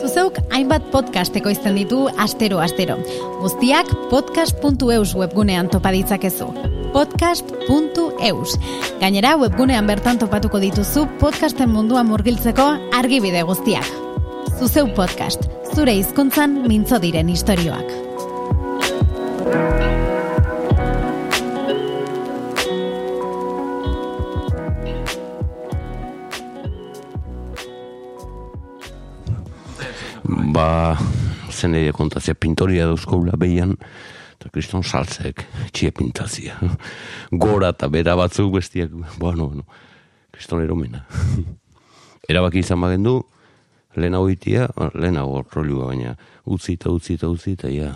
Zuzeuk hainbat podcast ekoizten ditu astero astero. Guztiak podcast.eus webgunean topa ditzakezu. podcast.eus. Gainera webgunean bertan topatuko dituzu podcasten mundua murgiltzeko argibide guztiak. Zuzeu podcast, zure hizkuntzan mintzo diren istorioak. Ba, zen edo kontazia, pintoria dauzkoula behian, eta kriston saltzek, txie pintazia. Gora eta bera batzuk bestiak, bueno, bueno, kriston eromena. Erabaki izan bagen du, lehen hau itia, lehen hau rolua baina, utzi eta utzi eta utzi eta ja.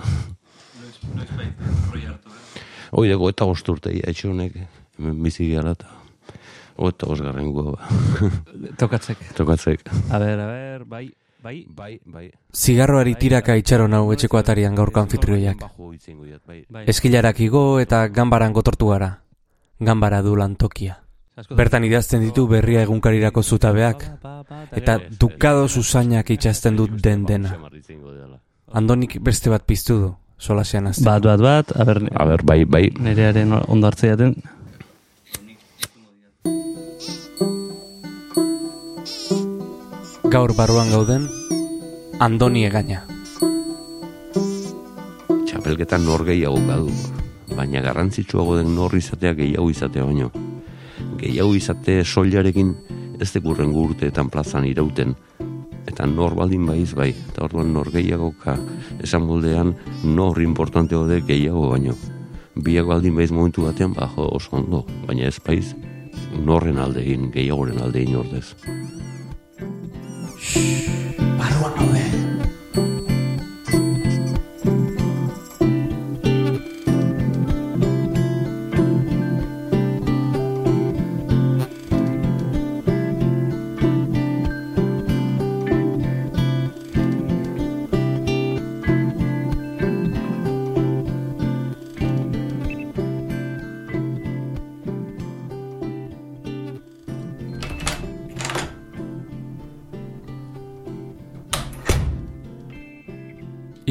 Hoi dago, eta gosturte, ja, etxe honek, hemen bizi gara eta, eta gosgarren goa. Tokatzek. Tokatzek. A ber, a ber, bai, bai. Bai, bai. Zigarroari tiraka itxaron hau etxeko atarian gaurko anfitrioiak. Bai. bai. Eskilarak igo eta ganbaran gotortu gara. Ganbara du lantokia. Bertan idazten ditu berria egunkarirako zutabeak, eta dukado zuzainak itxazten dut den dena. Andonik beste bat piztu du, solasean azte. Bat, bat, bat, a ber, A ber, bai, bai. nerearen ondo hartzea Gaur barruan gauden, Andoni egaina. Txapelketan nor gehiago badu. Baina garrantzitsuago den nor izatea gehiago izatea baino. Gehiago izate soilarekin ez dekurren urteetan plazan irauten. Eta nor baldin baiz bai. Eta orduan nor gehiagoka esan moldean nor importante de gehiago baino. Biak baldin baiz momentu batean bajo oso ondo. Baina ez baiz norren aldein, gehiagoren aldein ordez. Barruan gaude.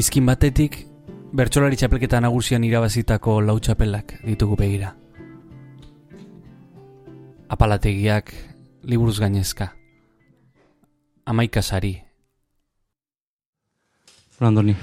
Izkin batetik, bertsolari txapelketa nagusian irabazitako lau txapelak ditugu begira. Apalategiak, liburuz gainezka. Amaika sari. Andoni.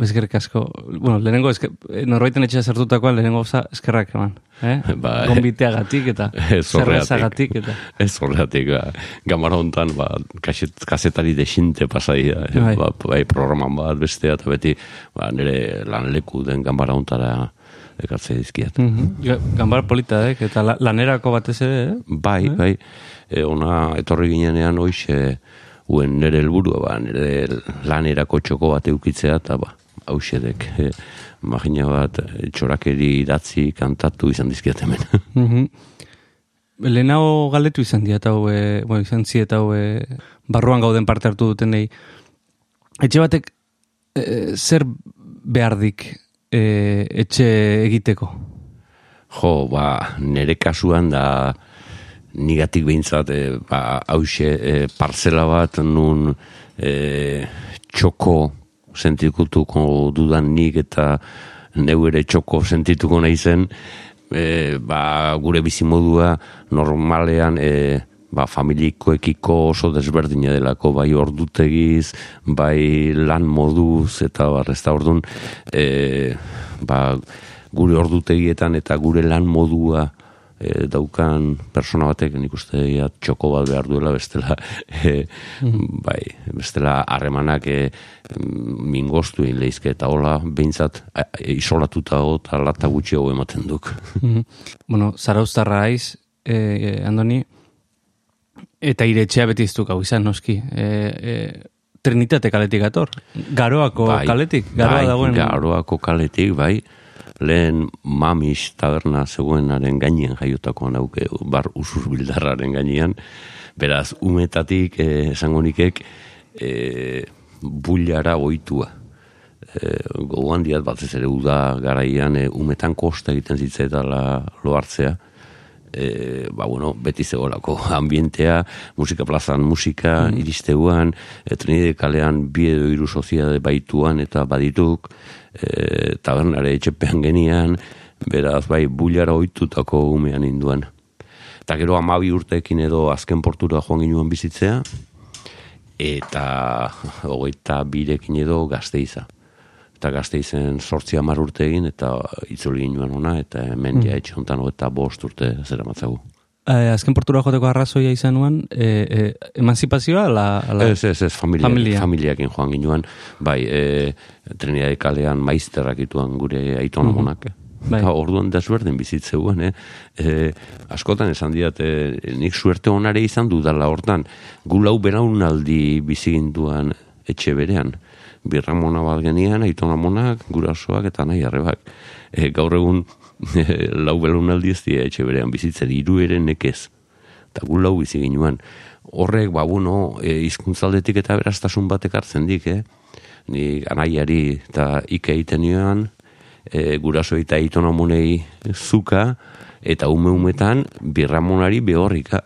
Eskerrik asko. Bueno, lehenengo, eske, eh, norbaiten etxea zertutakoa, lehenengo gauza eskerrak eman. Eh? Bai. Gombiteagatik eta Ez horregatik. zerrezagatik eta... Ez horregatik, ba, gamara hontan, ba, kaset, kasetari desinte pasaia, eh, Bai. ba, bai, programan bat bestea, eta beti, ba, nire lan leku den gamara hontara ekartzea dizkiat. Mhm. Ja, Ganbar polita, eh? eta la- lanerako batez ere, eh? Bai, bai, e, ona etorri ginenean hoize, uen nire helburua, ba, nire lanerako txoko bat eukitzea, eta ba, hausedek, e, magina bat, txorakeri idatzi kantatu izan dizkiat hemen. Mhm. Lehenago galdetu izan diat hau, e, bueno, izan ziet hau, e, barruan gauden parte hartu dutenei. Etxe batek e, zer behardik e, etxe egiteko? Jo, ba, nire kasuan da nigatik behintzat, e, ba, hause e, parcela bat nun e, txoko sentituko dudan nik eta neu ere txoko sentituko nahi zen, e, ba, gure bizimodua normalean e, ba, familikoekiko oso desberdina delako, bai ordutegiz, bai lan moduz, eta bar, ez da orduan, e, ba, gure ordutegietan eta gure lan modua e, daukan persona batek nik uste ja, txoko bat behar duela bestela e, bai, bestela harremanak e, mingostu egin lehizke eta hola behintzat e, isolatuta eta lata gutxiago ematen duk. Mhm. bueno, zarauztarra aiz, e, e, Andoni, eta iretxea beti iztuk hau izan, noski. E, e, Trinitate kaletik ator. Garoako kaletik. Garoa bai, dagoen. Garoako kaletik, bai. Lehen mamis taberna zegoenaren gainean jaiotako nauke, bar usuz bildarraren gainean. Beraz, umetatik, eh, esango nikek, eh, bulara oitua. Eh, gogoan diat batez ere uda garaian eh, umetan kosta egiten zitzaetala lo hartzea e, ba, bueno, beti zegoelako ambientea, musika plazan musika, mm. iristeuan, e, trinide kalean bi edo iru soziade baituan eta badituk, e, tabernare etxepean genian, beraz, bai, bulara oitutako umean induan. Eta gero amabi urteekin edo azken portura joan ginuan bizitzea, eta hogeita birekin edo gazteiza eta gazte izen sortzi amar urte egin, eta itzuli ginoen ona, eta hemen mm. ja etxe honetan eta bost urte zera matzagu. Eh, azken portura joteko arrazoia izan nuen, eh, eh, emanzipazioa? La, la... Ez, ez, ez, familia, familia. familiakin joan ginoen, bai, eh, trenia kalean maizterrak ituan gure aitonamonak, mm Bai. orduan da suerten bizitzeuan, eh? E, askotan esan diat, e, nik suerte onare izan dudala hortan, gulau beraunaldi biziginduan etxe berean birramona bat genian, aiton amonak, gurasoak eta nahi arrebak. E, gaur egun e, lau belunaldi ez dira etxe berean bizitzer, iru ere nekez. Eta gu lau bizi ginuan. Horrek, ba, bueno, e, izkuntzaldetik eta beraztasun batek hartzen dik, eh? Ni anaiari eta ike egiten nioan, e, guraso eta aiton amonei zuka, eta ume umetan birramonari behorrika.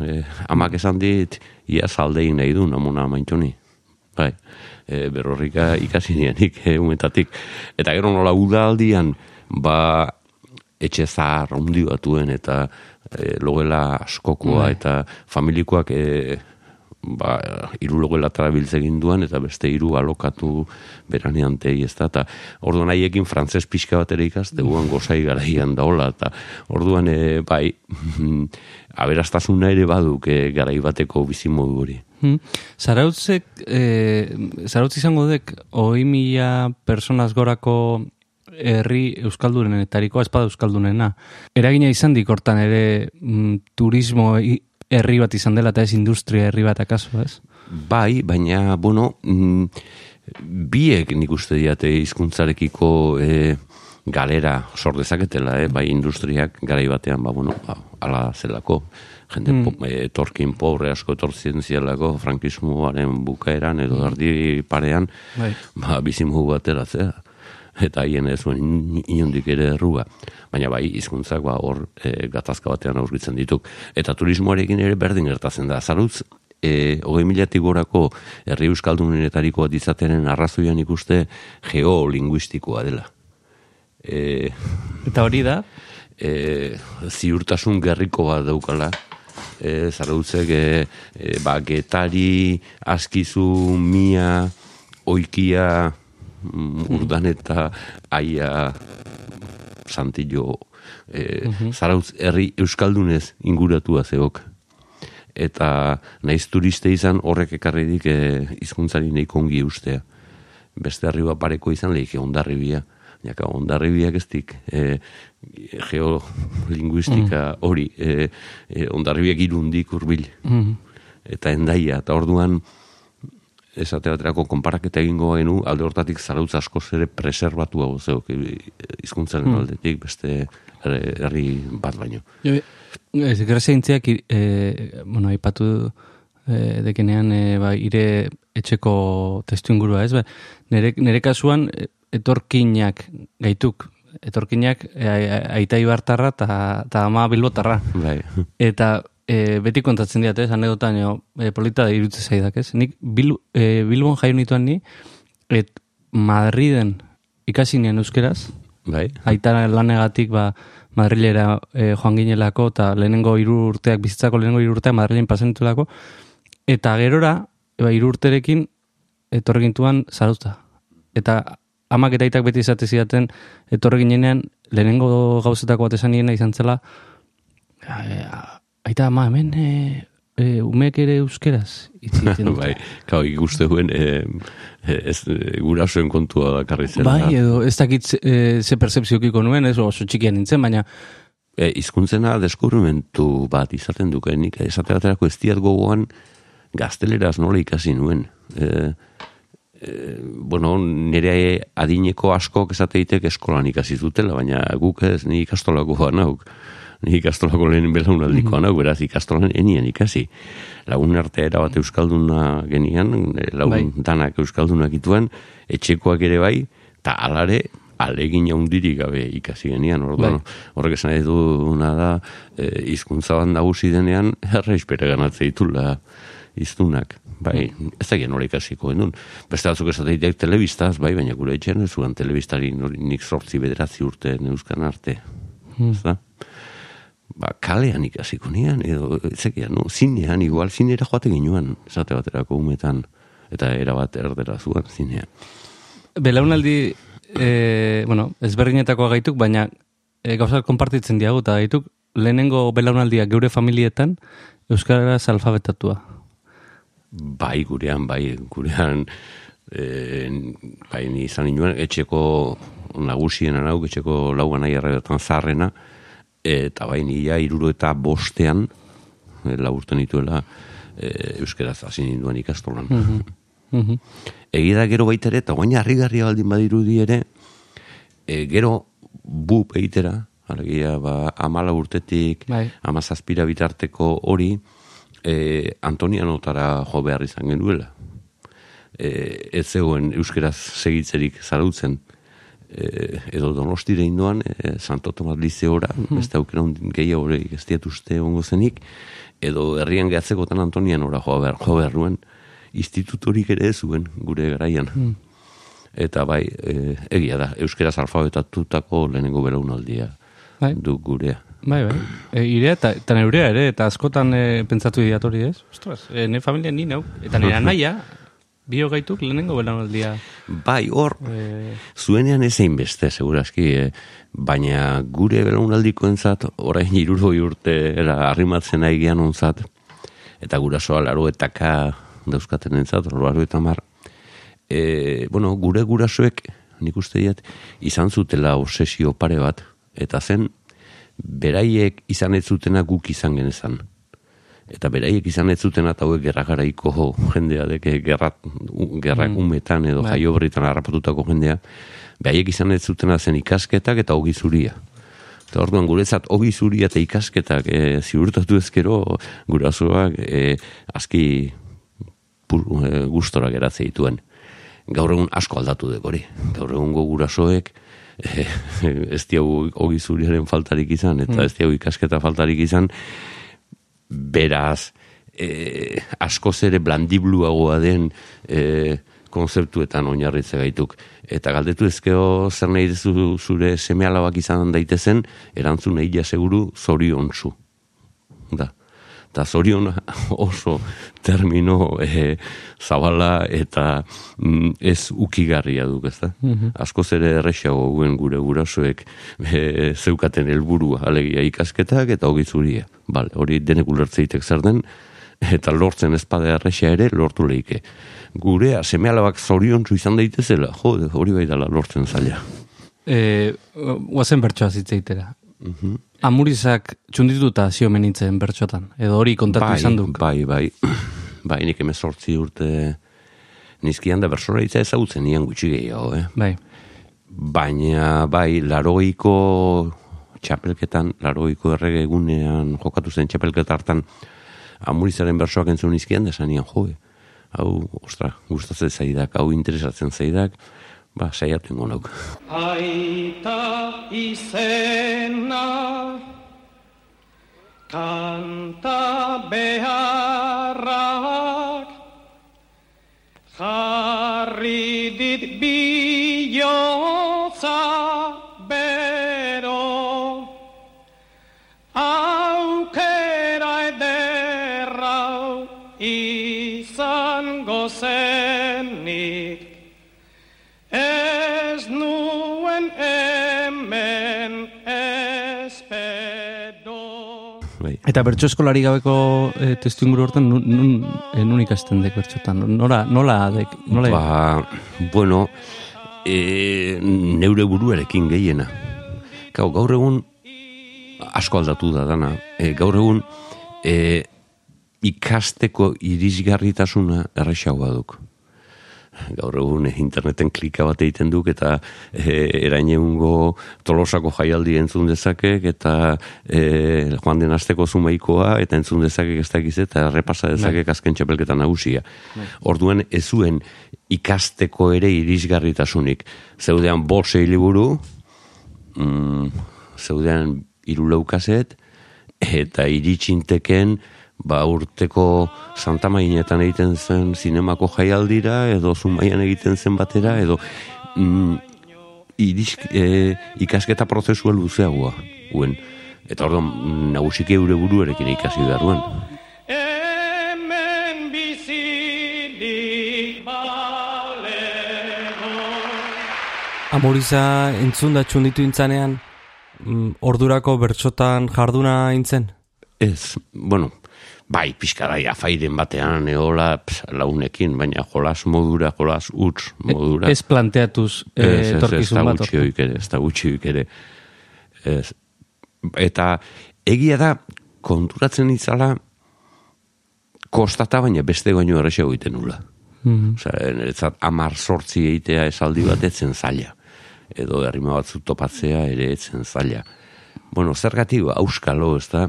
E, amak esan dit, ia zaldein nahi du, namuna maintoni bai, e, berrorrika ikasi nianik e, umetatik. Eta gero nola udaldian, ba, etxe zahar ondi batuen eta e, logela askokoa bai. eta familikoak e, ba, iru logela tarabiltze duan eta beste iru alokatu beranean tegi ez da. Eta orduan haiekin frantzes pixka bat ere ikazte guan gozai garaian daola eta orduan e, bai aberastasuna ere baduk e, garai bateko bizimodu hori. Hmm. Zarautzek, e, zarautz izango dek, oi mila personaz gorako herri euskaldunen etariko espada euskaldunena. Eragina izan dikortan ere mm, turismo herri bat izan dela eta ez industria herri bat akaso, ez? Bai, baina, bueno, mm, biek nik uste diate izkuntzarekiko e, galera sor dezaketela, eh? bai industriak garai batean, ba, bueno, ba, ala zelako jende mm. po, e, torkin pobre asko etortzen zielako frankismoaren bukaeran edo hmm. parean bai. ba, bizimu bateratzea eta hien ez zuen inondik ere erruga. Baina bai, hizkuntzak ba, hor e, gatazka batean aurkitzen dituk. Eta turismoarekin ere berdin gertatzen da. Zarutz, e, hogei milatik gorako herri euskaldunenetariko dizatenen arrazoian ikuste geolinguistikoa dela. E, eta hori da? E, ziurtasun gerriko bat daukala e, zarautzek e, e, ba, getari, askizu, mia, oikia, mm, urdan eta aia santillo e, mm zarautz herri euskaldunez inguratua zeok. Eta naiz turiste izan horrek ekarridik e, izkuntzari nahi kongi ustea. Beste arriba pareko izan lehike ondarribia. Jaka ondarribiak ez dik, e, geolinguistika mm. hori, e, e, ondarribiak irundik urbil. Mm. Eta endaia, eta orduan, esate baterako konparaketa egingo genu, alde hortatik zarautza asko zere preserbatu hau zeok, e, izkuntzaren mm. aldetik, beste herri bat baino. Jo, ez, grazia e, bueno, ipatu e, dekenean, e, ba, ire etxeko testu ingurua, ez? Ba, nere, nere kasuan, etorkinak gaituk etorkinak e, aita ibartarra eta ama bilbotarra. Bai. Eta e, beti kontatzen diat, ez, anedotan, e, polita da irutze zaidak, ez? Nik bil, e, bilbon jaio nituan ni, et Madriden ikasi nien euskeraz, bai. aita lanegatik, ba, Madrilera e, joan ginelako, eta lehenengo iru urteak, bizitzako lehenengo iru urteak Madrilen pasenitulako, eta gerora, ba, iru urterekin, etorregintuan zarauta. Eta amak eta itak beti izate zidaten, etorre ginenean, lehenengo gauzetako bat esan niena izan zela, aita ama, hemen, e, e, umeek ere euskeraz, itzitzen bai, kau, ikuste duen, e, ez gurasoen kontua da karri Bai, edo, ez dakit e, ze percepziokiko nuen, ez oso txikian nintzen, baina, e, izkuntzena deskubrimentu bat izaten dukenik, esateaterako ez diat gogoan gazteleraz nola ikasi nuen. E, e, bueno, nire adineko asko esateite eskolan ikasi zutela, baina guk ez ni ikastolako banauk. Ni ikastolako lehen belaunaldiko mm -hmm. beraz ikastolan enien ikasi. Lagun arte bat euskalduna genian, e, lagun bai. danak euskaldunak ituen, etxekoak ere bai, eta alare alegin jaundirik gabe ikasi genian, orduan, Bai. horrek esan nahi duna da, e, izkuntza bat nagusi denean, herra ispere ganatze ditula iztunak. Bai, ez da nola ikasiko genuen. Beste batzuk esateitek telebistaz, bai, baina gure etxean ez zuen telebistari nik sortzi bederatzi urte neuzkan arte. Ez da? Ba, kalean ikasiko nian, edo, ezekian, no, zinean, igual, zinera joate ginuan, esate baterako umetan, eta erabat erdera zuan, zinean. Belaunaldi, e, bueno, ezberdinetakoa gaituk, baina e, gauzak konpartitzen diagu, eta gaituk lehenengo belaunaldia geure familietan Euskaraz alfabetatua. Bai, gurean, bai, gurean, e, bai, ni izan nioen, etxeko nagusien arau, etxeko lauan nahi erretan zarrena, eta bai, ni ja, iruro eta bostean, e, laburten dituela, e, euskeraz hasi ninduen ikastolan. Mhm. Egi da gero baita ere, eta guaina harrigarria baldin badirudi ere, e, gero bup eitera, alegia, ba, amala urtetik, Bai. amazazpira bitarteko hori, e, Antonianotara jo behar izan genuela. E, ez zegoen euskeraz segitzerik zarautzen, e, edo donostire indoan, e, Santo Tomas Liceora, beste aukera hondin gehiago hori ez diat uste ongo zenik, edo herrian gehatzekotan Antonianora jo behar, jo behar nuen, institutorik ere zuen gure garaian. Eta bai, e, egia da, euskeraz alfabetatutako lehenengo belaunaldia Bai. du gurea. Bai, bai. E, irea eta, eta neurea ere, eta askotan e, pentsatu diat hori ez? Ostras, e, ne familia ni neu. Eta nire anaia, bio gaituk lehenengo belaunaldia. Bai, hor, E, zuenean ezein beste, segurazki, eh, baina gure belaunaldiko entzat, orain iruroi urte era arrimatzen nahi gehan ontzat, eta gurasoa laro etaka dauzkaten entzat, laro eta mar, e, bueno, gure gurasoek, nik uste diat, izan zutela obsesio pare bat, eta zen, beraiek izan ez zutena guk izan genezan. Eta beraiek izan ez zutena eta hauek gerra garaiko jendea deke gerra, gerrak umetan edo Bai. jaio berritan harrapatutako jendea, beraiek izan ez zutena zen ikasketak eta hogi zuria. Eta orduan guretzat hogi zuria eta ikasketak e, ziurtatu ezkero gurasoak e, aski pur, e, gustora geratze dituen. Gaur egun asko aldatu dek hori. Gaur egungo gurasoek e, ez diagu hogi zuriaren faltarik izan, eta ez diagu ikasketa faltarik izan, beraz, e, askoz ere blandibluagoa den e, konzeptuetan oinarritze gaituk. Eta galdetu ezkeo zer nahi duzu zure seme izan daitezen, erantzun nahi seguru zoriontsu. Da. Eta zorion oso termino e, zabala eta mm, ez ukigarria duk, ez da? Askoz ere errexago guen gure gurasoek e, zeukaten helburua alegia ikasketak eta hogi zuria. Bale, hori denek ulertzeitek zer den, eta lortzen ezpada errexa ere lortu leike. Gurea, seme alabak zoriontsu izan daitezela, jode, hori bai dala lortzen zaila. e, guazen bertsoa zitzeitera. Amurizak txundituta zio menitzen bertxotan. Edo hori kontatu bai, izan duk. Bai, bai, bai, nik emezortzi urte nizkian da bersora hitza ezagutzen nian gutxi gehiago, eh? Bai. Baina, bai, laroiko txapelketan, laroiko errege egunean jokatu zen txapelketa hartan, amurizaren bersoak entzun nizkian, da sanian, joe, hau, ostra, gustatzen zaidak, hau interesatzen zaidak, ba, saiatu ingo nauk. Aita izena kanta beharrak Eta bertso eskolari gabeko e, testu inguru hortan nun, nun, e, nun ikasten dek bertxotan. Nola, nola dek, nola Ba, bueno, e, neure buruarekin gehiena. Gau, gaur egun asko aldatu da dana. E, gaur egun e, ikasteko irisgarritasuna errexagoa duk. Gaur egun interneten klika bat egiten duk eta e, eraineungo tolosako jaialdi entzun dezakek eta e, joan den asteko zumaikoa eta entzun dezakek ez dakiz eta repasa dezakek azken txapelketa nagusia. Orduan ez zuen ikasteko ere irisgarritasunik. Zeudean bosei liburu, mm, zeudean irulau kaset, eta iritsinteken ba urteko Santa Mainetan egiten zen zinemako jaialdira edo Zumaian egiten zen batera edo mm, iris, e, ikasketa prozesua luzeagoa uen. Eta orduan nagusiki eure buruarekin ikasi behar duen. Hemen bizirik balego Amoriza entzun da txunditu intzanean, mm, ordurako bertsotan jarduna intzen? Ez, bueno, bai, pixkarai afairen batean eola ps, launekin, baina jolas modura, jolas utz modura. Ez planteatuz Ez, ez, ez, etorkizun da bat. gutxioik ere, ez da gutxioik ere. Ez. Eta egia da, konturatzen itzala, kostata baina beste goino errexego egiten nula. Mhm. Osea, niretzat amar sortzi eitea esaldi bat etzen zaila. Edo herrima batzu topatzea ere etzen zaila. Bueno, zergatik auskalo, ez da?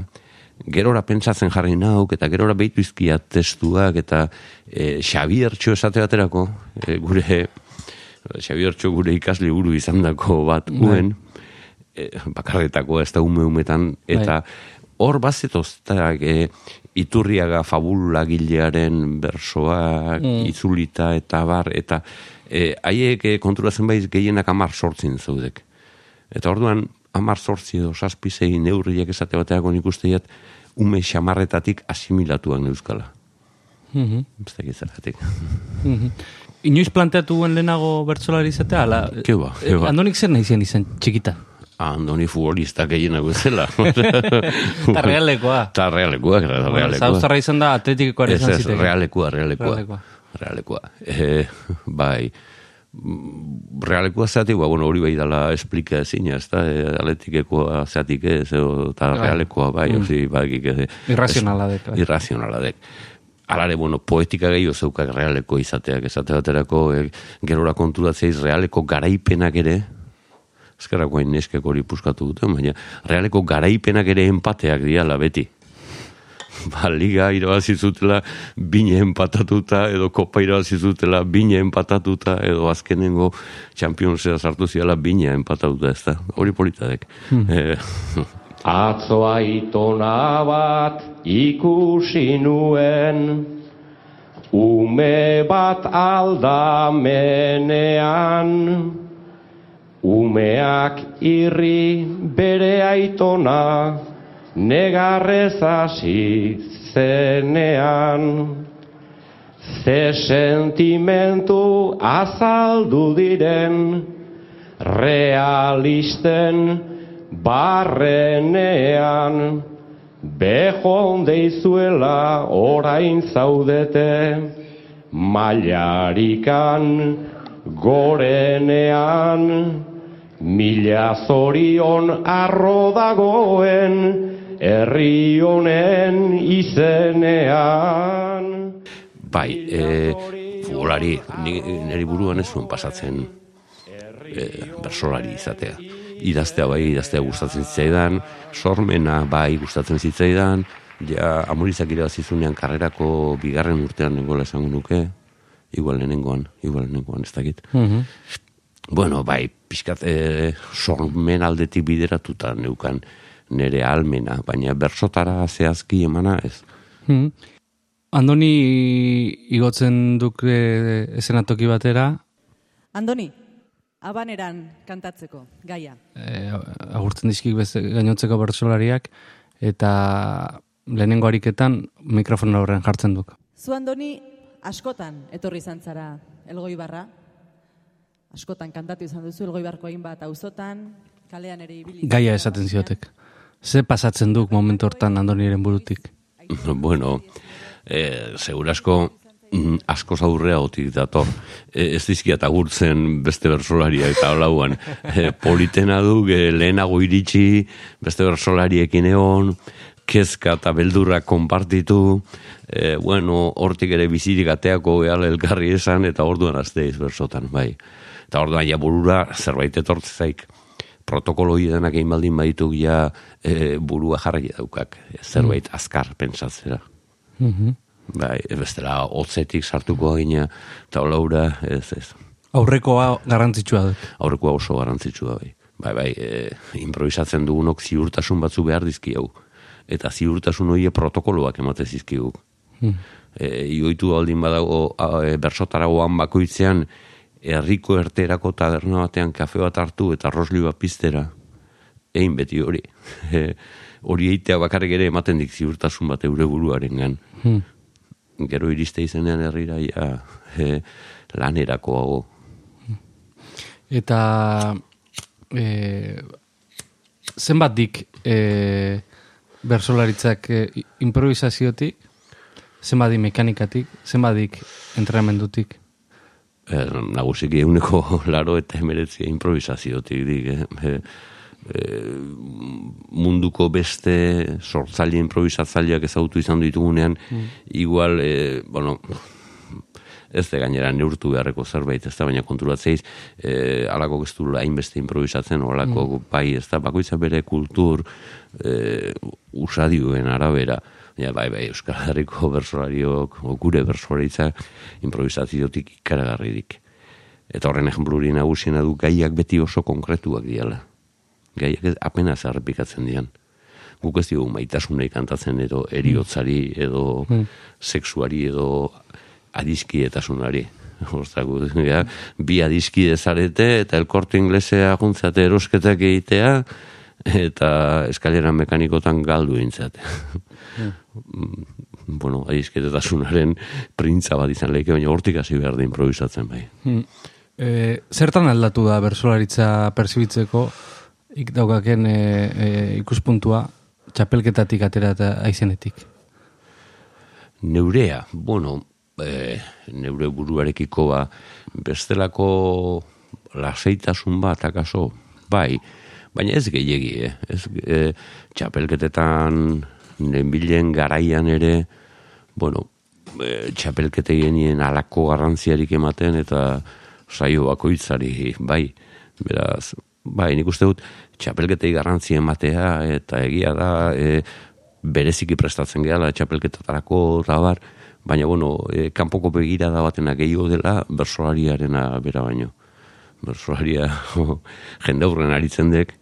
Gerora pentsatzen jarri nauk, eta gerora behitu izkia testuak, eta e, Xabiertxo esate baterako, e, gure, Xabiertxo gure ikasli buru izan dako bat uen, e, bakarretako ez da ume umetan, eta hor bazetoz, eta e, iturriaga fabula gilearen bersoak, itzulita eta bar, eta e, haiek e, konturatzen baiz gehienak amar sortzin zaudek. Eta orduan, amar sortzi edo saspizei neurriak esate bateako nik usteiat, ume xamarretatik asimilatuak euskala. Mhm. Ez dakit zergatik. Mhm. Inoiz planteatuen lehenago bertsolari izatea, ala? Ke ba, ke ba. Andonik zer nahi zen izan txikita? Andoni futbolista gehienak bezala. Eta realekoa. Eta realekoa, realekoa. Zauztarra izan da atletikoa Ez, izan ez, ziteke. realekoa, realekoa. Realekoa. Realekoa. Eh, bai, Mm, realekoa zeatik, ba, bueno, hori bai dala esplika ezina, ez da, e, atletikekoa zeatik ez, eta realekoa bai, mm. bai, e, Irrazionala dek, bai. Irrazionala dek. Alare, bueno, poetika gehiago zeukak realeko izateak, esate baterako, e, gerora konturatzeiz realeko garaipenak ere, eskerrako hain neskek hori puskatu duten, baina realeko garaipenak ere empateak diala beti. Ba, liga irabazi zutela bine empatatuta, edo kopa irabazi zutela bine empatatuta, edo azkenengo Championsea sartu ziala bine empatatuta, ez da? Hori politadek. Eh, Atzo aitona bat ikusi nuen, ume bat aldamenean, umeak irri bere aitona, negarrez hasi zenean. Ze sentimentu azaldu diren, realisten barrenean, behon deizuela orain zaudete, mailarikan gorenean, mila zorion arro dagoen, herri honen izenean. bai, e, futbolari, ni- niri buruan ez zuen pasatzen e, bersolari izatea. Idaztea bai, idaztea gustatzen zitzaidan, sormena bai gustatzen zitzaidan, ja amurizak irabazizunean karrerako bigarren urtean nengoela esango nuke, igual lehenengoan, igual lehenengoan, ez dakit. Mhm. Bueno, bai, pixkat e, sormen aldetik bideratuta neukan nere almena, baina bersotara zehazki emana ez. Mhm. Andoni igotzen duk e, esenatoki batera, Andoni, abaneran kantatzeko, gaia. e, agurtzen dizkik beste gainontzeko bertsolariak, eta lehenengo ariketan mikrofon aurrean jartzen duk. Zu Andoni, askotan etorri izan zara Elgoi Barra. Askotan kantatu izan duzu Elgoi Barko hainbat auzotan, kalean ere ibili. Gaia esaten ziotek. Ze pasatzen duk momentu hortan Andoniren burutik? bueno, e, segurasko mm, asko aurrea otik dator. E, ez dizkiat agurtzen beste bersolaria eta olauan. E, politena du, e, lehenago iritsi, beste bersolariekin egon, kezka eta beldurra konpartitu, e, bueno, hortik ere bizirik ateako gehala elkarri esan, eta orduan azteiz bersotan, bai. Eta orduan ja burura zerbait etortzezaik protokolo denak egin baldin baditu ja e, burua jarri daukak, zerbait azkar pentsatzera. Mhm. Bai, ez bestela hotzetik sartuko gina, eta olaura, ez, ez. Aurrekoa garrantzitsua dut. Aurrekoa oso garrantzitsua bai. Bai, bai, e, improvisatzen dugunok ziurtasun batzu behar dizki hau. Eta ziurtasun hori protokoloak emate zizkigu. Hmm. E, ioitu aldin badago a, e, bersotaragoan bakoitzean herriko erterako taberna batean kafe bat hartu eta rosli bat piztera. Egin beti hori. E, hori eitea bakarrik ere ematen dik ziurtasun bat eure buruaren gan. Hmm. Gero iriste izenean herrira ja, e, lanerako hago. Eta e, zenbat dik e, bersolaritzak e, improvisaziotik, zenbat dik mekanikatik, zenbat dik entrenamendutik. Eh, nagusiki euneko laro eta emeretzia improvisaziotik dik, eh? E, munduko beste sortzaile improvisatzaileak ezagutu izan ditugunean, igual, e, bueno, ez de gainera neurtu beharreko zerbait, ez da, baina konturatzeiz, e, alako ez du hainbeste improvisatzen, olako bai, ez da, bakoitza bere kultur e, usadioen arabera, ja, bai, bai, Euskal Herriko bersolariok, gure bersolaritza improvisaziotik ikaragarridik. Eta horren ejempluri nagusiena du gaiak beti oso konkretuak diala. Gaiak ez apenas errepikatzen dian. Guk ez dugu maitasuna kantatzen edo eriotzari edo sexuari edo adiskietasunari. Gu, ja, bi adiskide zarete eta elkorte inglesea juntzate erosketak egitea eta eskalera mekanikotan galdu intzate. Bueno, adiskidetasunaren printza bat izan lehike, baina hortik hasi behar da improvisatzen bai. E, zertan aldatu da bersolaritza pertsibitzeko ik daukaken e, e, ikuspuntua txapelketatik atera eta aizenetik. Neurea, bueno, e, neure buruarekiko ba, bestelako lasaitasun bat, akaso, bai, baina ez gehiegi, eh? ez e, txapelketetan nenbilen garaian ere, bueno, e, txapelkete genien alako garrantziarik ematen eta saio bakoitzari, bai, beraz, bai, nik uste dut, txapelketei garrantzi ematea eta egia da, e, bereziki prestatzen gehala txapelketatarako eta bar, baina bueno, e, kanpoko begirada batena gehiago dela bersolariarena bera baino. Bersolaria jende aritzen dek,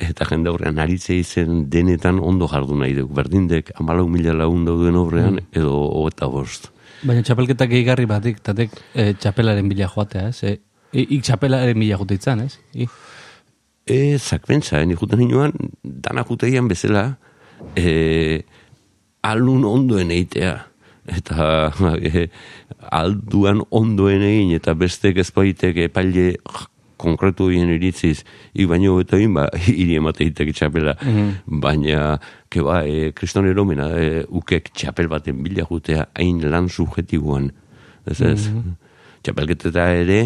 eta jende aurrean aritze izen denetan ondo jardu nahi duk. Berdindek, amalau mila lagun dauden aurrean, edo eta bost. Baina txapelketak gehigarri batik, tatek e, txapelaren bila joatea, ez? E, i- ik txapelaren bila jote itzan, ez? I, E, zakbentza, eh, nik juten inoan, dana juteian bezala, e, alun ondoen eitea. Eta e, alduan ondoen egin, eta bestek ezpaitek epaile konkretu hien iritziz, ik baino eta ba, hiri emateitek txapela. Baina, ke ba, e, kriston eromena, e, ukek txapel baten bila jutea, hain lan subjetiboan. Ez ez? Txapelketeta ere,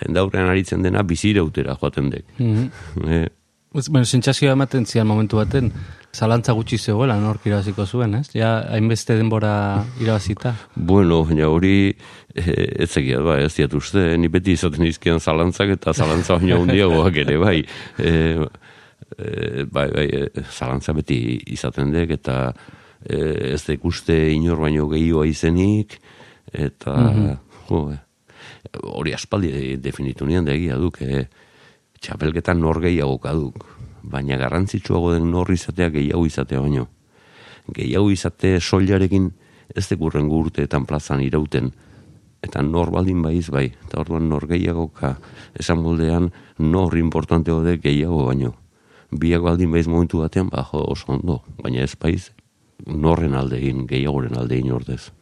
jende aurrean aritzen dena bizirautera joaten dek. Eh, Ez, bueno, sentsazioa ematen zian momentu baten, zalantza gutxi zegoela nork irabaziko zuen, ez? Ja, hainbeste denbora irabazita. bueno, baina hori eh, ez egia ba, ez diat uste, ni beti izaten izkian zalantzak eta zalantza baina hundiagoak ere, bai. Eh, eh, bai, bai, zalantza beti izaten dek, eta eh, ez dek uste inor baino gehioa izenik, eta, jo, eh, hori aspaldi definitu nian da egia duk, eh, txapelketan nor gehiago kaduk, baina garrantzitsuago den nor izatea gehiago izatea baino. Gehiago izate soilarekin ez dekurren urteetan plazan irauten, eta nor baldin baiz bai, eta orduan nor gehiagoka esan moldean nor importante de gehiago baino. Biak baldin baiz momentu batean, ba, jo, oso ondo, baina ez baiz norren aldein, gehiagoren aldein ordez.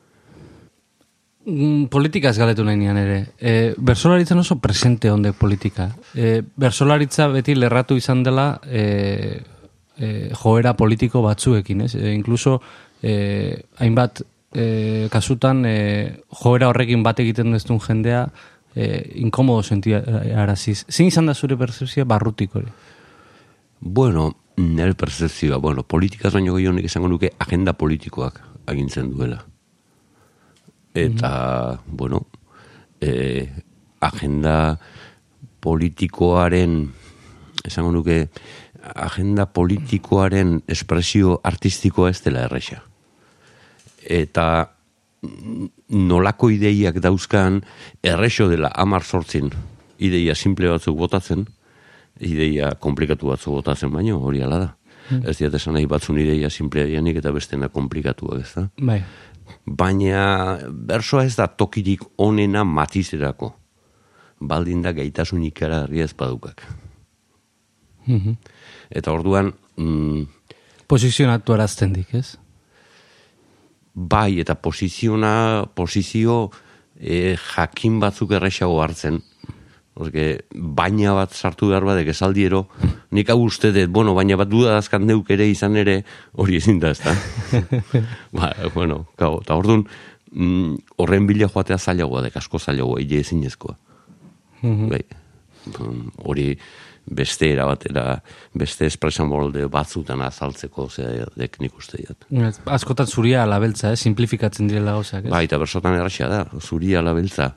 Mm, politikaz galetu nahi nian ere. E, bersolaritzan oso presente ondek politika. E, bersolaritza beti lerratu izan dela e, e, joera politiko batzuekin, ez? E, incluso e, hainbat e, kasutan e, joera horrekin bat egiten deztun jendea e, inkomodo sentia araziz. Zin izan da zure percepzioa barrutik hori? Bueno, nire percepzioa, bueno, politikaz baino gehiago nik esango nuke agenda politikoak agintzen duela. Eta, bueno, e, agenda politikoaren, esango nuke, agenda politikoaren espresio artistikoa ez dela erresa. Eta nolako ideiak dauzkan errexo dela amar sortzin ideia simple batzuk botatzen, ideia komplikatu batzuk botatzen baino, hori ala da. Ez diat esan nahi batzun ideia simplea dianik eta bestena komplikatuak ez da. Bai. Baina bersoa ez da tokirik onena matizerako. Baldin da gaitasun ikaragarria ez badukak. Mhm. Eta orduan, mm, Posizionatu arazten dik, ez? bai eta posiziona, posizio e, jakin batzuk errexago hartzen. Porque baina bat sartu behar badek esaldiero, nik hau uste dut, bueno, baina bat duda dazkan neuk ere izan ere, hori ezin da, ez da? ba, bueno, gau, eta orduan, mm, horren bila joatea zailagoa dek, asko zailagoa, hile ezinezkoa. Bai, mm, hori beste erabatera, beste espresan molde batzutan azaltzeko, zera, dek nik uste. Ez, Askotan zuria labeltza, eh? simplifikatzen direla gauzak? Bai, eta bersotan erraxa da, zuri alabeltza,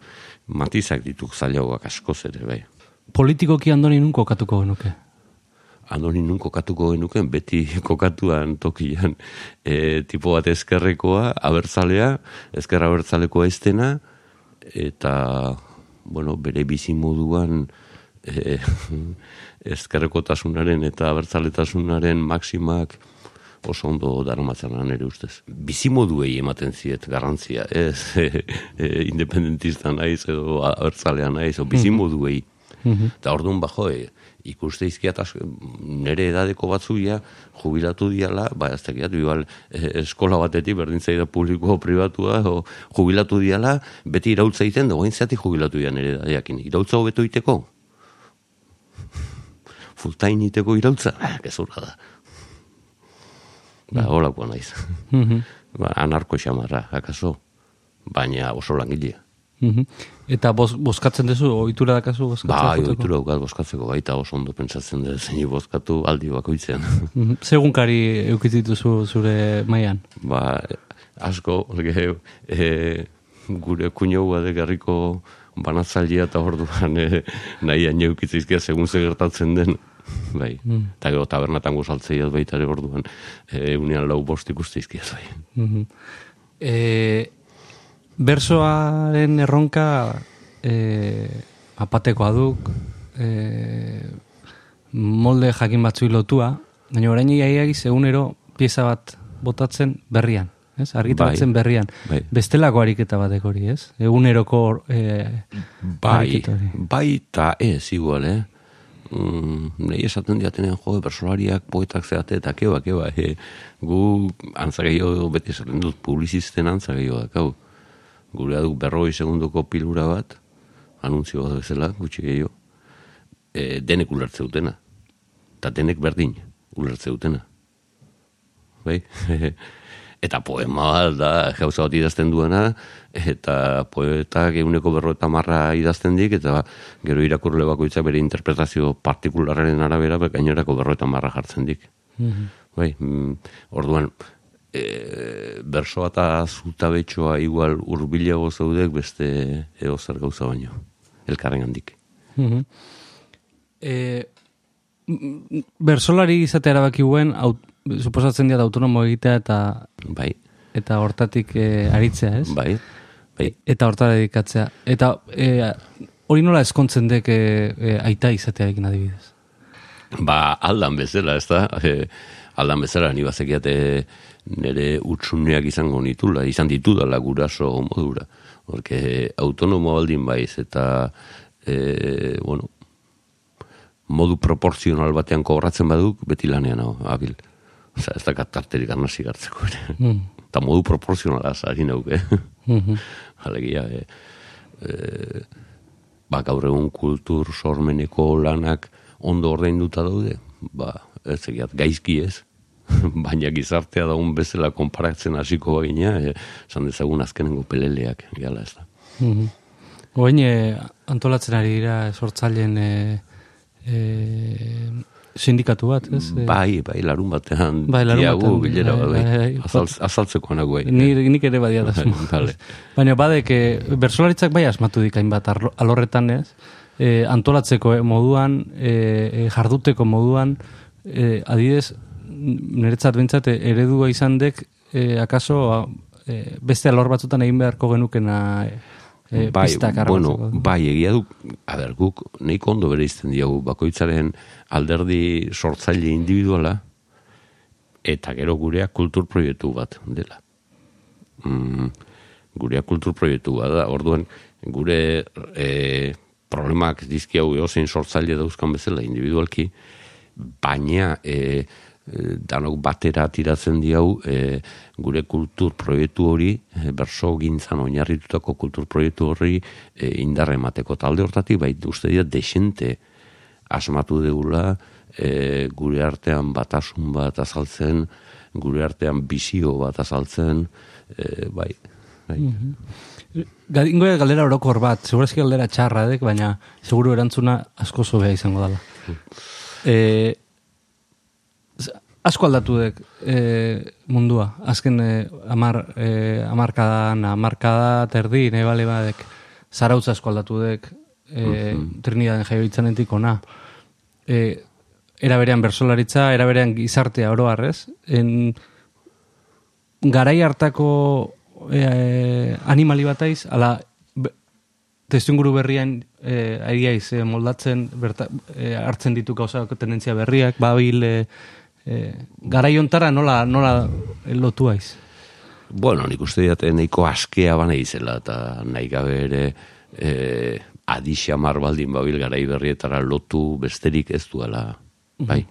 matizak dituk zailagoak askoz ere, bai. Politikoki andoni nun kokatuko genuke? Andoni nun kokatuko genuken, beti kokatuan tokian e, tipo bat ezkerrekoa, abertzalea, ezkerra abertzaleko estena, eta, bueno, bere bizi moduan e, ezkerrekotasunaren eta abertzaletasunaren maksimak oso ondo daramatzen nire ustez. Bizimoduei ematen ziet garrantzia, ez e, e, independentista naiz edo abertzalea naiz, o bizimoduei. Eta orduan bajo, e, ikuste izkiat nire edadeko batzuia jubilatu diala, ba ez tekiat, igual e, eskola batetik berdintzai da publiko pribatua, o jubilatu diala, beti irautza egiten, da guain zeatik jubilatu dian nire edadeakin. Irautza hobeto iteko? Full time iteko irautza? Ah, gezurra da. Ba, holakoa naiz. ba, anarko xamarra, akaso, baina oso langilea. Mhm. Eta bos, boskatzen duzu, ohitura dakazu boskatzen? Ba, joateko? oitura daukat boskatzeko baita oso ondo pentsatzen dut zein bozkatu aldi bakoitzean. Mhm. Segunkari eukitituzu zure mailan. ba, asko, ge, e, gure kuñoua de garriko banatzailea eta orduan e, nahi aneukitzeizkia segun ze gertatzen den. Bai, eta gero tabernatan gozaltzeiat baita ere orduan, e, unean lau bost ikusteizkiaz bai. Mhm. E, bersoaren erronka e, apatekoa duk, e, molde jakin batzui lotua, baina orain iaiagiz egunero pieza bat botatzen berrian, ez? Argitaratzen Bai. berrian. Bai. Bestelako ariketa batek hori, ez? Eguneroko e, Bai, bai eta ez igual, eh? Mm, nahi esaten diatenean jo, bersolariak, poetak zeate, eta keba, keba, e, gu antza gehiago beti esaten dut, publizisten antza gehiago dakau. Gure duk berroi segundoko pilura bat, anuntzio bat bezala, gutxi gehiago, e, denek ulertze dutena. Eta denek berdin ulertze dutena. Bai? eta poema bat da gauza bat idazten duena, eta poetak eguneko berro eta marra idazten dik, eta gero irakurle bakoitzak bere interpretazio partikularren arabera, be gainerako berro eta marra jartzen dik. Bai, mm, orduan, e, bersoa eta zutabetxoa igual urbilago zaudek beste edo zer gauza baino, elkarren handik. Mhm. E, m- m- bersolari izatea erabaki guen, aut, suposatzen dira autonomo egitea eta Bai, eta hortatik e, aritzea, ez? bai, bai. Eta hortara dedikatzea. Eta e, hori nola eskontzen dek e, e, aita izatearekin adibidez. Ba, aldan bezala, ez da? E, aldan bezala, ni bazekiate nire utsuneak izango nitula, izan ditudala guraso modura. Porque autonomo baldin baiz, eta, e, bueno, modu proporzional batean kobratzen baduk, beti lanean hau, abil. Osa, ez da tarterik arnasi gartzeko ere. Mm. Eta modu proporzionala zari nauke. Mhm. Alegia, e, e, ba, gaur egun kultur sormeneko lanak ondo ordainduta daude, ba, ez egiat, gaizki ez, baina gizartea daun bezala konparatzen hasiko bagina, esan dezagun azkenengo peleleak, gala ez da. Mhm. Oin, e, antolatzen ari dira sortzaileen e, e, sindikatu bat, ez? Eh, Bai, bai, larun batean. Bai, larun diagu batean, bilera bat, bai, bai. bai, bai. Azaltz, azaltzeko nago, bai. Ni, nik ere badia da. Vale. Baina badek, e, bersolaritzak bai asmatu dik hainbat arlo- alorretan ez, e, antolatzeko eh, moduan, e, jarduteko moduan, e, adidez, niretzat bentsat eredua izan dek, e, akaso e, beste alor batzutan egin beharko genukena e, e, bai, bueno, bai, egia du, a ber, guk nahiko ondo bere izten diogu, bakoitzaren alderdi sortzaile individuala, eta gero gurea kultur proiektu bat dela. Mm, gurea kultur proiektu bat da, orduan, gure e, problemak dizki hau eozein sortzaile dauzkan bezala individualki, baina e, danok batera tiratzen diau e, gure kultur proiektu hori, e, berso gintzan oinarritutako kultur proiektu hori e, indarra emateko talde hortatik, bai uste dira desente asmatu deula e, gure artean batasun bat azaltzen, gure artean bizio bat azaltzen, e, bai, bai. Gadingo galdera orokor bat, segurazki galdera txarra dek, baina seguru erantzuna asko zobea izango dela. E, z- asko aldatu dek e, mundua, azken e, amar, e, amarkadan, amarkada terdi, nahi bale badek, zarautza asko aldatu dek, e, Trinidaden jaio itzanetik ona. E, era berean bersolaritza, era berean gizartea oro harrez, en, garai hartako e, animali bat aiz, ala be, testuinguru berrian e, ari aiz e, moldatzen, berta, e, hartzen ditu gauzak tendentzia berriak, babil, e, e, garai ontara nola, nola lotu aiz. Bueno, nik uste dut nahiko askea bana izela, eta nahi gabe ere e, adixamar baldin babil garai berrietara lotu besterik ez duela, bai.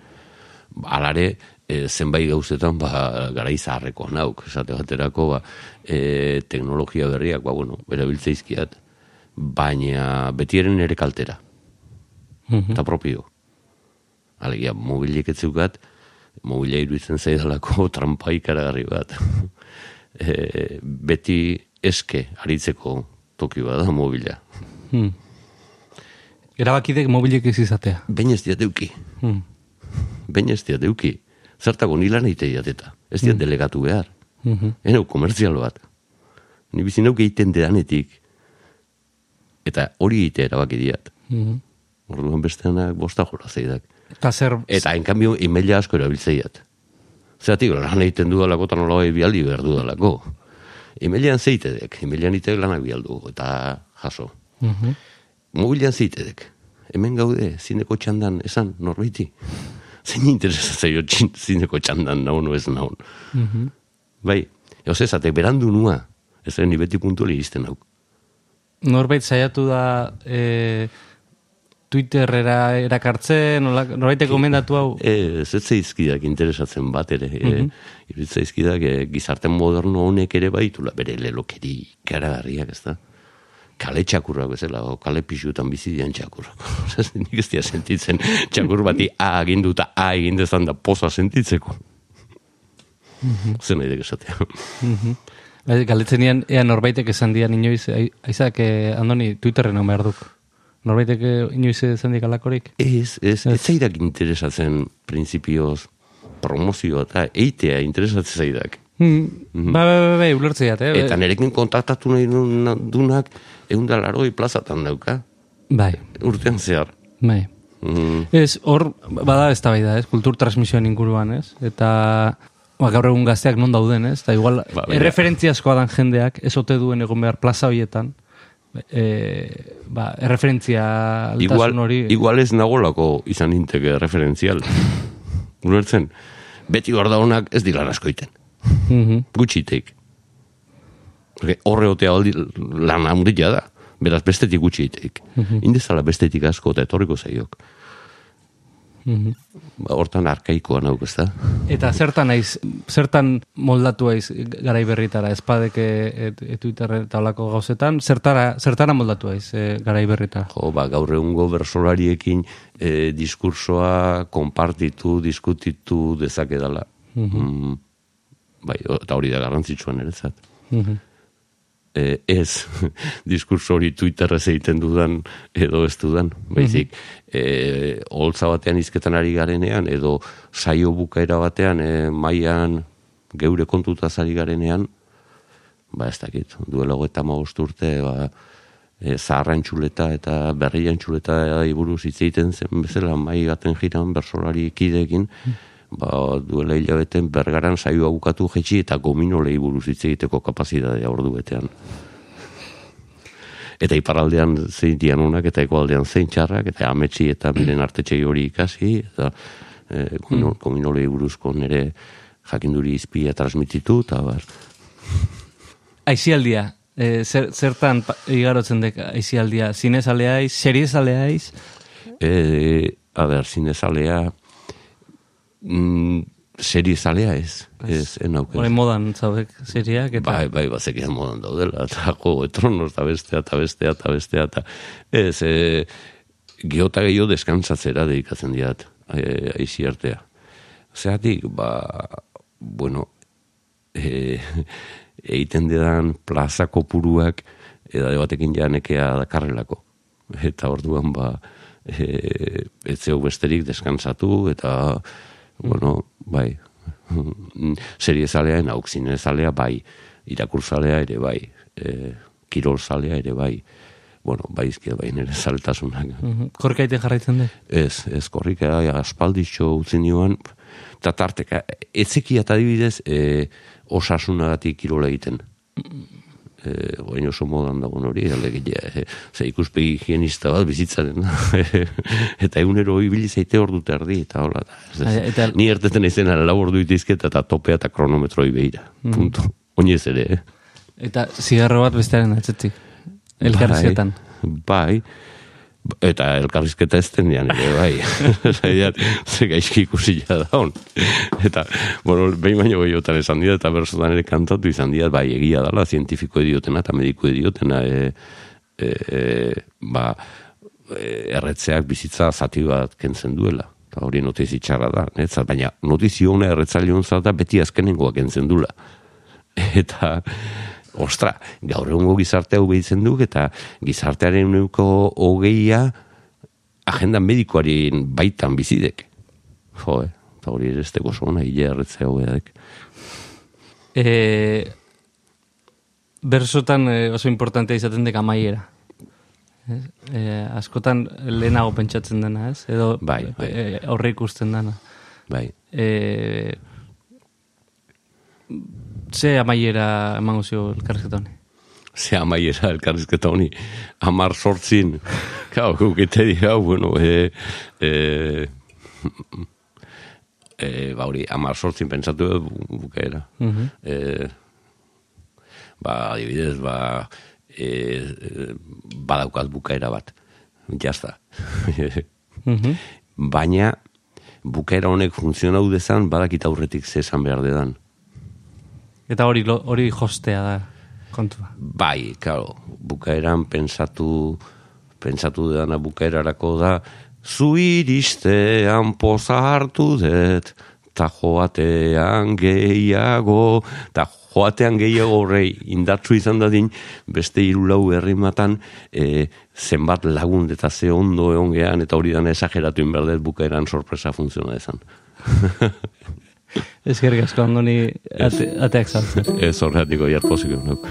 Alare, e, zenbait gauzetan, ba, garai zaharreko nauk, esate baterako, ba, e, teknologia berriak, ba, bueno, erabiltzeizkiat, baina betieren ere kaltera, eta propio. Alegia, mobilek ez zeukat, mobila iruditzen zaidalako trampa ikaragarri bat. e, beti eske aritzeko toki bat da mobila. Hmm. Erabakidek mobilek ez izatea. Baina ez diateuki. Hmm. Baina ez diateuki. Zertako nilan eite diateta. Ez diat delegatu behar. Mhm. Enau komertzial bat. Ni bizi neuk egiten dedanetik. Eta hori eite erabaki diat. Mhm. Orduan besteanak bosta jora zeidak. Eta zer, Eta enkanbio emaila asko erabiltzeiat. Zeratik, lan egiten dudalako eta nola bialdi behar dudalako. Emailean zeitedek, emailean itek lanak bialdu, eta jaso. Mhm. Mobilean zeitedek, hemen gaude, zineko txandan, esan, norbaiti. Zein interesatzaio txin- zineko txandan naun ez naun. Mhm. Bai, eos ezatek, berandu nua, ez da ni beti puntuali izten hau. norbait saiatu da e, Twitterera erakartzen, norbaitek gomendatu hau. Ez, ez zaizkidak interesatzen bat ere. Mm -hmm. zaizkidak e, gizarte moderno honek ere baitula bere lelokeri karagarriak, ez da? Kale txakurrak bezala, o kale pixutan bizi dian. Osea, Nik ez dira sentitzen txakur bati A agindu eta A egin dezan da poza sentitzeko. Zer nahi esatea. Bai, Galdetzen nian, ea norbaitek esan dian inoiz, ai- aizak, eh, andoni, Twitterren hau behar duk. Norbaitek eh, inoiz esan dik alakorik? Ez, ez, ez zaidak interesatzen prinsipioz promozio eta eitea interesatzen zaidak. Hmm. Ba, ba, ba, ba, ulertzeat, eh? Eta nerekin kontaktatu nahi dun- dunak egun da laroi plazatan dauka, Bai, urtean zehar. bai. Mm, Ez, hor, bada ez da ez, kultur transmisioen inguruan, ez? Eta, ba, gaur egun gazteak non dauden, ez? Eta igual, Ba, erreferentziazkoa dan jendeak, ez ote duen egon behar plaza horietan, e, ba, erreferentzia igual, hori... igual ez nagolako izan inteke referentzial. Ulertzen, beti hor daunak ez dilan askoiten. Mhm. Gutxitek. Porque Horre otea aldi lan handia da. Beraz, bestetik gutxitek. Indezala bestetik asko eta etorriko zaiok. Mhm. Ba, hortan arkaikoa nauk, ez da? Eta zertan naiz, zertan moldatu aiz garai berritara, espadeke et, et Twitter eta olako gauzetan, zertara, zertara moldatu aiz e, garai berritara. Jo, ba, gaur egungo bersolariekin e, diskursoa konpartitu, diskutitu dezakedala. Mm, bai, o- eta hori da garrantzitsuan ere zat. Mhm. E, ez diskurso hori Twitterrez egiten dudan edo ez dudan, baizik e, holtza batean izketan ari garenean edo saio bukaera batean e, maian geure kontutaz ari garenean ba ez dakit, duela eta urte ba, e, zaharran txuleta eta berrian txuleta iburuz hitz egiten zen bezala mai baten jiran bersolari kideekin ba, duela hilabeten bergaran saioa bukatu jetxi eta gominolei buruz hitz egiteko kapazitatea ordu betean. Eta iparaldean zein dianunak eta ekoaldean zein txarrak, eta ametsi eta miren artetxei hori ikasi, eta e, mm. gominolei buruzko nere jakinduri izpia transmititu, eta bar. Aizialdia, e, zer, zertan igarotzen dek aizialdia? Zinezaleaiz, seriezaleaiz? E, a ber, zinezalea, mm, seriezalea ez, ez, enauk. Hore modan zaudek seriak, eta Bai, bai, bazekian modan daudela, eta jo, etronos, eta bestea, eta bestea, eta bestea, eta ez, e, geota gehiago deskantzatzera dedikatzen diat, e, aizi artea. Zeratik, ba, bueno, e, egiten dedan plaza kopuruak edade batekin ja nekea dakarrelako. Eta orduan, ba, e, etzeu besterik deskantzatu, eta, bueno, bai, seriezalea enauk zinezalea bai, irakurzalea ere bai, e, kirolzalea ere bai, bueno, bai izkia bai nire zaltasunak. Mhm. korkaite jarraitzen dek? Ez, ez korrika aspalditxo utzi nioan, eta tarteka, etzeki eta adibidez, e, osasunagatik kirola egiten. E, Oain oso modan dagoen hori, alegia, e, ze ikuspegi higienista bat bizitzaren, eta egunero ibili zaite ordu terdi, eta hola, da. Eta- ni erteten izen lau ordu itizket, eta topea eta kronometroi behira, punto. Oinez ere, eh? Eta zigarro bat bestearen atzetik. Elkarrizketan. Bai, bai. Eta elkarrizketa ez denean ere, bai. Zaidean, ze gaizki ikusi daun. Eta, bueno, behin baino gehiotan esan dira, eta bersotan ere kantatu izan dira, bai, egia dala, zientifiko ediotena eta mediko ediotena, e, e, e, ba, e, erretzeak bizitza zati bat kentzen duela. Eta hori notizi txarra da, netzat, baina notizio hona erretzaileon zata beti azkenengoa kentzen dula. Eta, ostra, gaur egungo gizarte hau behitzen duk, eta gizartearen neuko hogeia agenda medikoaren baitan bizidek. Jo, eh? Eta hori ere ez dago oso ona, hile erretzea hogeadek. E, bersotan e, oso importantea izaten dek amaiera. E, askotan lehenago pentsatzen dena, ez? Edo Bai, bai. E, aurre ikusten dena. Bai, E, ze amaiera emango zio elkarrizketa honi? ze amaiera elkarrizketa honi, amar sortzin, kau, gukete dira, bueno, e, e, e, ba hori, amar sortzin pentsatu dut bu- bukaera. Mhm. e, ba, adibidez, ba, e, badaukat bukaera bat. Jazta. Mhm. Baina, bukaera honek funtzionau dezan, badakit aurretik ze esan behar dedan. Eta hori hori jostea da kontua. Bai, claro, bukaeran pensatu, pensatu dena bukaerarako da, zu iristean poza hartu dut, ta joatean gehiago, ta joatean gehiago horrei indartsu izan dadin, beste hiru lau herrimatan e, zenbat lagun eta ze ondo egon gehan, eta hori dana esageratu inberdet bukaeran sorpresa funtziona dezan. Ezkerrik asko andoni ate, ateak saltzen. Ez horretiko jarpozik egunak.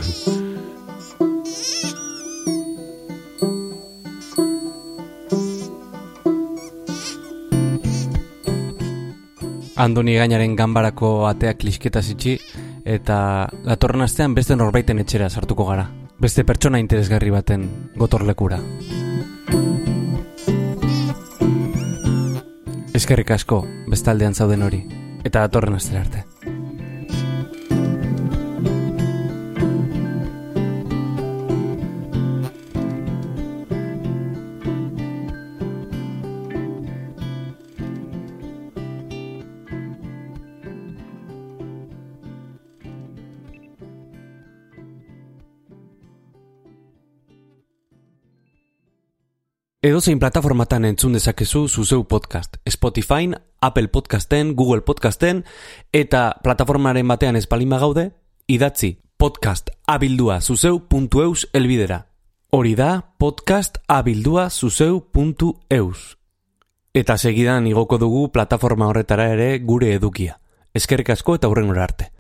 Andoni gainaren ganbarako ateak lisketa zitxi, eta datorren astean beste norbaiten etxera sartuko gara. Beste pertsona interesgarri baten gotorlekura. Eskerrik asko, bestaldean zauden hori, eta datorren astera Edozein plataformatan entzun dezakezu zuzeu podcast. Spotify, Apple Podcasten, Google Podcasten, eta plataformaren batean espalima gaude, idatzi podcast abildua zuzeu.eus elbidera. Hori da podcast abildua zuzeu.eus. Eta segidan igoko dugu plataforma horretara ere gure edukia. Eskerrik asko eta hurrengora arte.